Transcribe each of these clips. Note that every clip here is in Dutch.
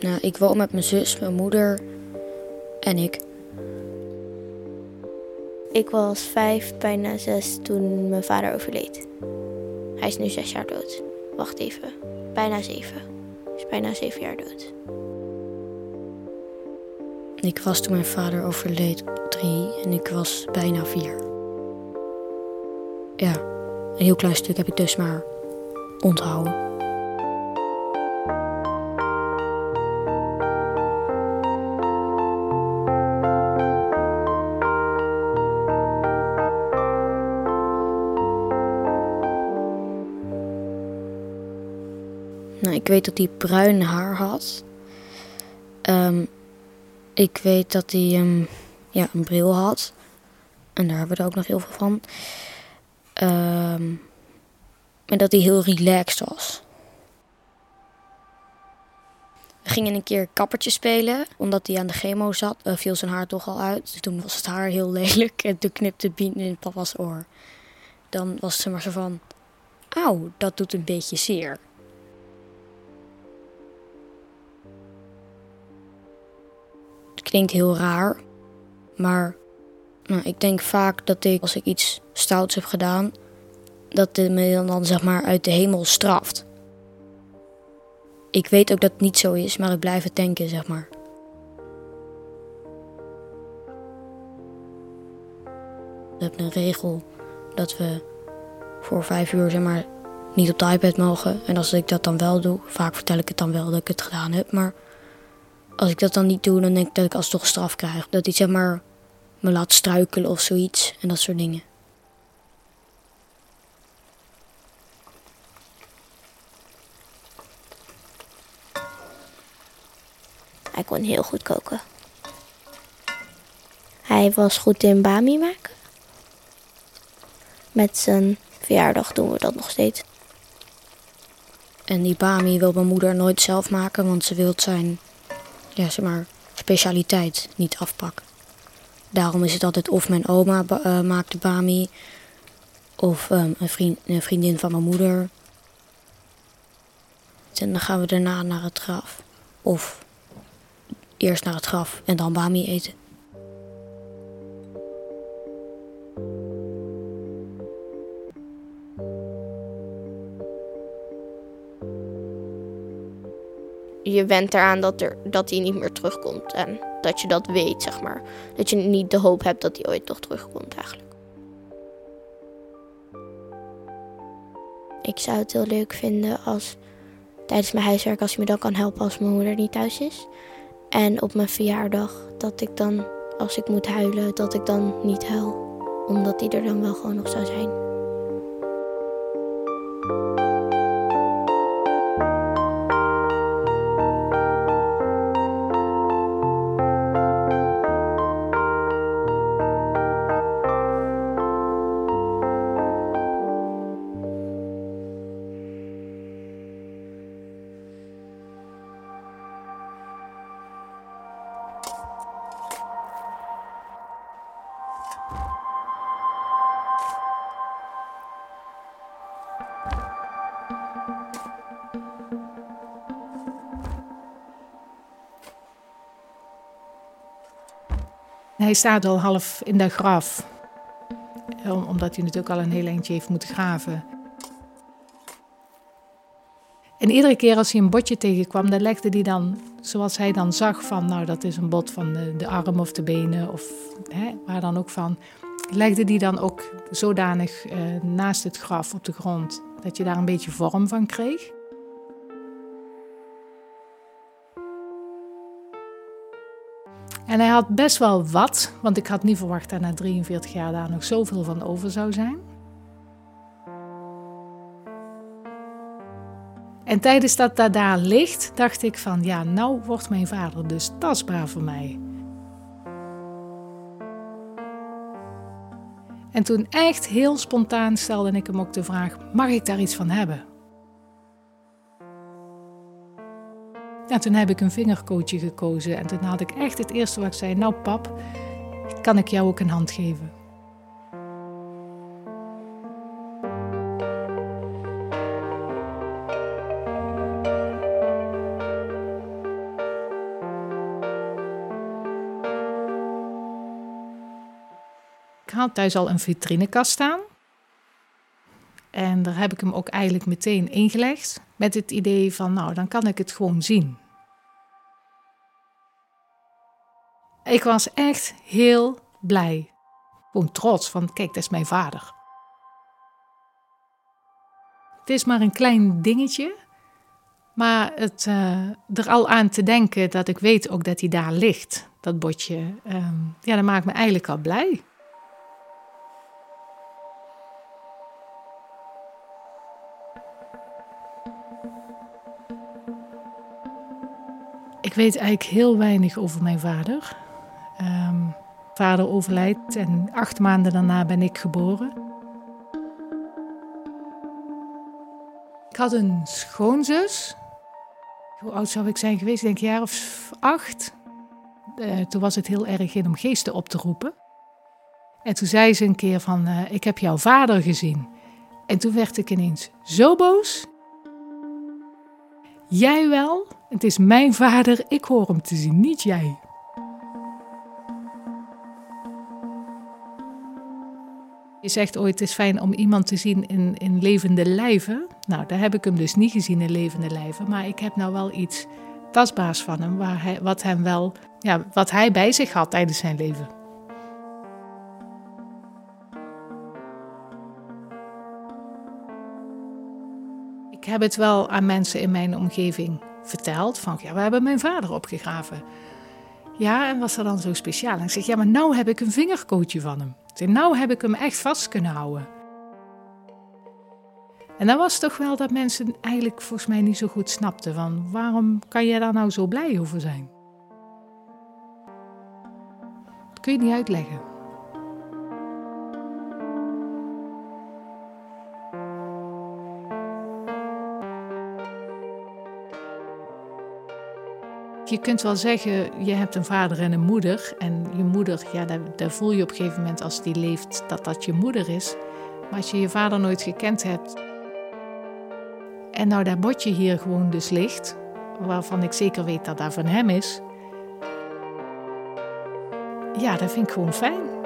Nou, ik woon met mijn zus, mijn moeder en ik. Ik was vijf, bijna zes toen mijn vader overleed. Hij is nu zes jaar dood. Wacht even. Bijna zeven. Hij is bijna zeven jaar dood. Ik was toen mijn vader overleed drie en ik was bijna vier. Ja, een heel klein stuk heb ik dus maar onthouden. Weet dat hij bruin haar had. Ehm, ik weet dat hij ehm, ja, een bril had. En daar hebben we er ook nog heel veel van. Ehm, en dat hij heel relaxed was. We gingen een keer kappertje spelen. Omdat hij aan de chemo zat, uh, viel zijn haar toch al uit. Dus toen was het haar heel lelijk. En toen knipte Bien in papa's oor. Dan was ze maar zo van... Auw, dat doet een beetje zeer. Klinkt heel raar. Maar nou, ik denk vaak dat ik, als ik iets stouts heb gedaan... dat het me dan zeg maar uit de hemel straft. Ik weet ook dat het niet zo is, maar ik blijf het denken, zeg maar. We hebben een regel dat we voor vijf uur zeg maar, niet op de iPad mogen. En als ik dat dan wel doe, vaak vertel ik het dan wel dat ik het gedaan heb. Maar als ik dat dan niet doe, dan denk ik dat ik alsnog straf krijg. Dat hij zeg maar me laat struikelen of zoiets en dat soort dingen. Hij kon heel goed koken. Hij was goed in bami maken. Met zijn verjaardag doen we dat nog steeds. En die bami wil mijn moeder nooit zelf maken, want ze wil zijn ja, zeg maar, specialiteit niet afpakken. Daarom is het altijd of mijn oma uh, maakt de bami, of um, een, vriend, een vriendin van mijn moeder. En dan gaan we daarna naar het graf. Of eerst naar het graf en dan bami eten. Je went eraan dat, er, dat hij niet meer terugkomt. En dat je dat weet, zeg maar. Dat je niet de hoop hebt dat hij ooit toch terugkomt, eigenlijk. Ik zou het heel leuk vinden als tijdens mijn huiswerk, als hij me dan kan helpen als mijn moeder niet thuis is. En op mijn verjaardag, dat ik dan, als ik moet huilen, dat ik dan niet huil. Omdat hij er dan wel gewoon nog zou zijn. Hij staat al half in de graf, omdat hij natuurlijk al een heel eindje heeft moeten graven. En iedere keer als hij een botje tegenkwam, dan legde hij dan, zoals hij dan zag van, nou dat is een bot van de, arm of de benen of hè, waar dan ook van, legde hij dan ook zodanig eh, naast het graf op de grond dat je daar een beetje vorm van kreeg. En hij had best wel wat, want ik had niet verwacht dat na 43 jaar daar nog zoveel van over zou zijn. En tijdens dat dat daar ligt, dacht ik van ja, nou wordt mijn vader dus tastbaar voor mij. En toen echt heel spontaan stelde ik hem ook de vraag: mag ik daar iets van hebben? En toen heb ik een vingercoachje gekozen. En toen had ik echt het eerste wat ik zei: Nou, pap, kan ik jou ook een hand geven? Ik had thuis al een vitrinekast staan. En daar heb ik hem ook eigenlijk meteen ingelegd. Met het idee van, nou, dan kan ik het gewoon zien. Ik was echt heel blij. Gewoon trots van, kijk, dat is mijn vader. Het is maar een klein dingetje. Maar het, uh, er al aan te denken dat ik weet ook dat hij daar ligt, dat botje, ehm, ja, dat maakt me eigenlijk al blij. Ik weet eigenlijk heel weinig over mijn vader. Um, vader overlijdt en acht maanden daarna ben ik geboren. Ik had een schoonzus. Hoe oud zou ik zijn geweest? Ik denk een jaar of acht. Uh, toen was het heel erg in om geesten op te roepen. En toen zei ze een keer van, uh, ik heb jouw vader gezien. En toen werd ik ineens zo boos. Jij wel? Het is mijn vader, ik hoor hem te zien, niet jij. Je zegt ooit, het is fijn om iemand te zien in, in levende lijven. Nou, daar heb ik hem dus niet gezien in levende lijven. Maar ik heb nou wel iets tastbaars van hem, waar hij, wat, hem wel, ja, wat hij bij zich had tijdens zijn leven. Ik heb het wel aan mensen in mijn omgeving verteld. Van ja, we hebben mijn vader opgegraven. Ja, en was er dan zo speciaal? En ik zeg, ja, maar nou heb ik een vingerkootje van hem. En nou heb ik hem echt vast kunnen houden. En dat was toch wel dat mensen eigenlijk volgens mij niet zo goed snapten van waarom kan jij daar nou zo blij over zijn? Dat kun je niet uitleggen. Je kunt wel zeggen, je hebt een vader en een moeder. En je moeder, ja, daar, voel je op een gegeven moment als die leeft dat dat je moeder is. Maar als je je vader nooit gekend hebt. En nou dat botje hier gewoon dus ligt, waarvan ik zeker weet dat dat van hem is. Ja, dat vind ik gewoon fijn.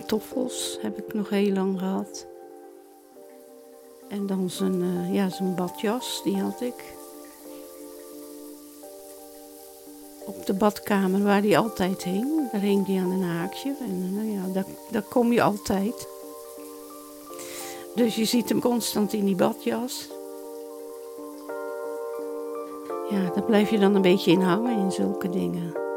Pantoffels heb ik nog heel lang gehad. En dan zijn, uh, ja, zijn badjas, die had ik. Op de badkamer waar hij altijd hing, daar hing hij aan een haakje. En uh, ja, daar, daar kom je altijd. Dus je ziet hem constant in die badjas. Ja, daar blijf je dan een beetje in hangen in zulke dingen.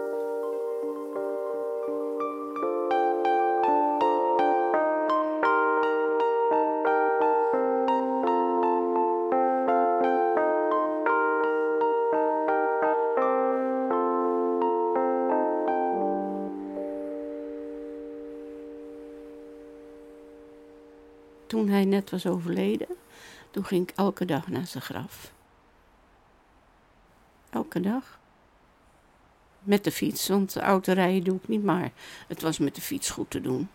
Toen hij net was overleden, toen ging ik elke dag naar zijn graf. Elke dag. Met de fiets, want autorijden doe ik niet, maar het was met de fiets goed te doen.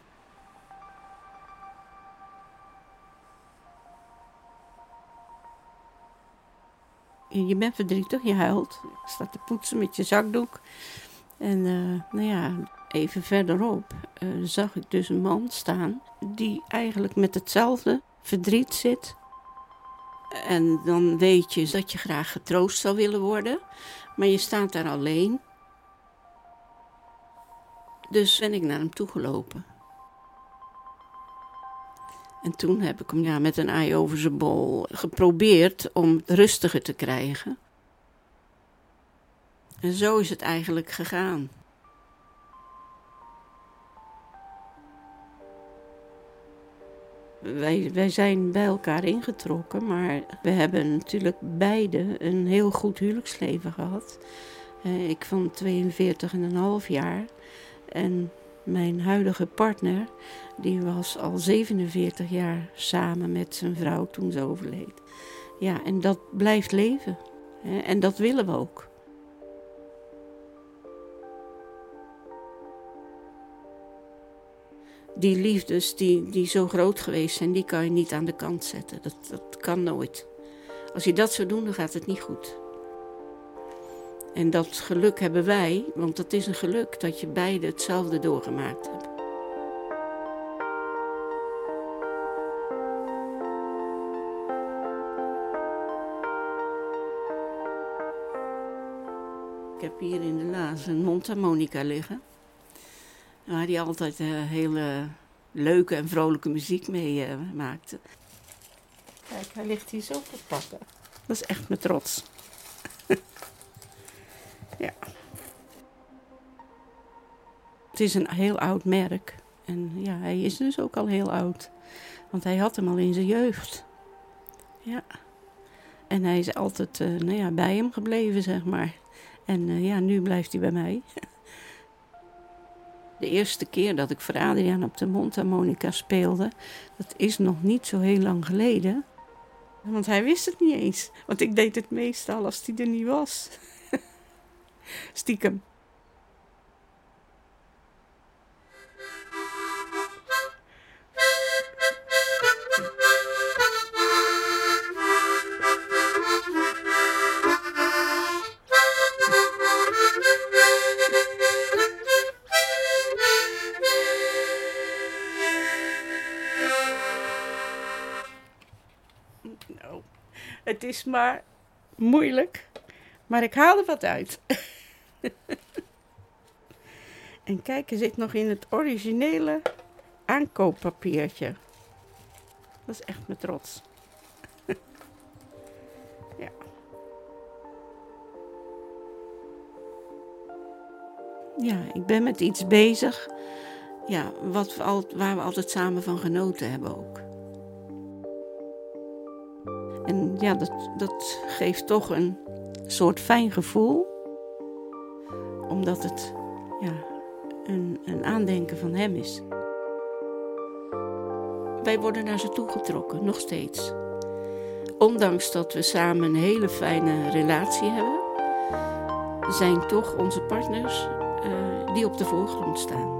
Je bent verdrietig, je huilt. Je staat te poetsen met je zakdoek. En uh, nou ja, even verderop uh, zag ik dus een man staan die eigenlijk met hetzelfde verdriet zit. En dan weet je dat je graag getroost zou willen worden, maar je staat daar alleen. Dus ben ik naar hem toegelopen. En toen heb ik hem ja, met een ei over zijn bol geprobeerd om rustiger te krijgen. En zo is het eigenlijk gegaan. wij, wij zijn bij elkaar ingetrokken, maar we hebben natuurlijk beide een heel goed huwelijksleven gehad. Uh, ik van 42,5 jaar en mijn huidige partner, die was al 47 jaar samen met zijn vrouw toen ze overleed. Ja, en dat blijft leven. Hè, en dat willen we ook. Die liefdes die, die zo groot geweest zijn, die kan je niet aan de kant zetten. Dat, dat kan nooit. Als je dat zou doen, dan gaat het niet goed. En dat geluk hebben wij, want het is een geluk dat je beide hetzelfde doorgemaakt hebt. Ik heb hier in de laas een mondharmonica liggen. Waar hij altijd uh, hele leuke en vrolijke muziek mee uh, maakte. Kijk, hij ligt hier zo te pakken. Dat is echt mijn trots. ja. Het is een heel oud merk. En ja, hij is dus ook al heel oud. Want hij had hem al in zijn jeugd. Ja. En hij is altijd uh, nou ja, bij hem gebleven, zeg maar. En ja, nu blijft hij bij mij. De eerste keer dat ik voor Adriaan op de mondharmonica speelde, dat is nog niet zo heel lang geleden. Want hij wist het niet eens. Want ik deed het meestal als hij er niet was. Stiekem. Is maar moeilijk, maar ik haal er wat uit. en kijk, er zit nog in het originele aankooppapiertje. Dat is echt mijn trots. ja. Ja, ik ben met iets bezig. Ja, wat we al, waar we altijd samen van genoten hebben ook. En ja, dat, dat geeft toch een soort fijn gevoel. Omdat het ja, een, een aandenken van hem is. Wij worden naar ze toe getrokken, nog steeds. Ondanks dat we samen een hele fijne relatie hebben, zijn toch onze partners uh, die op de voorgrond staan.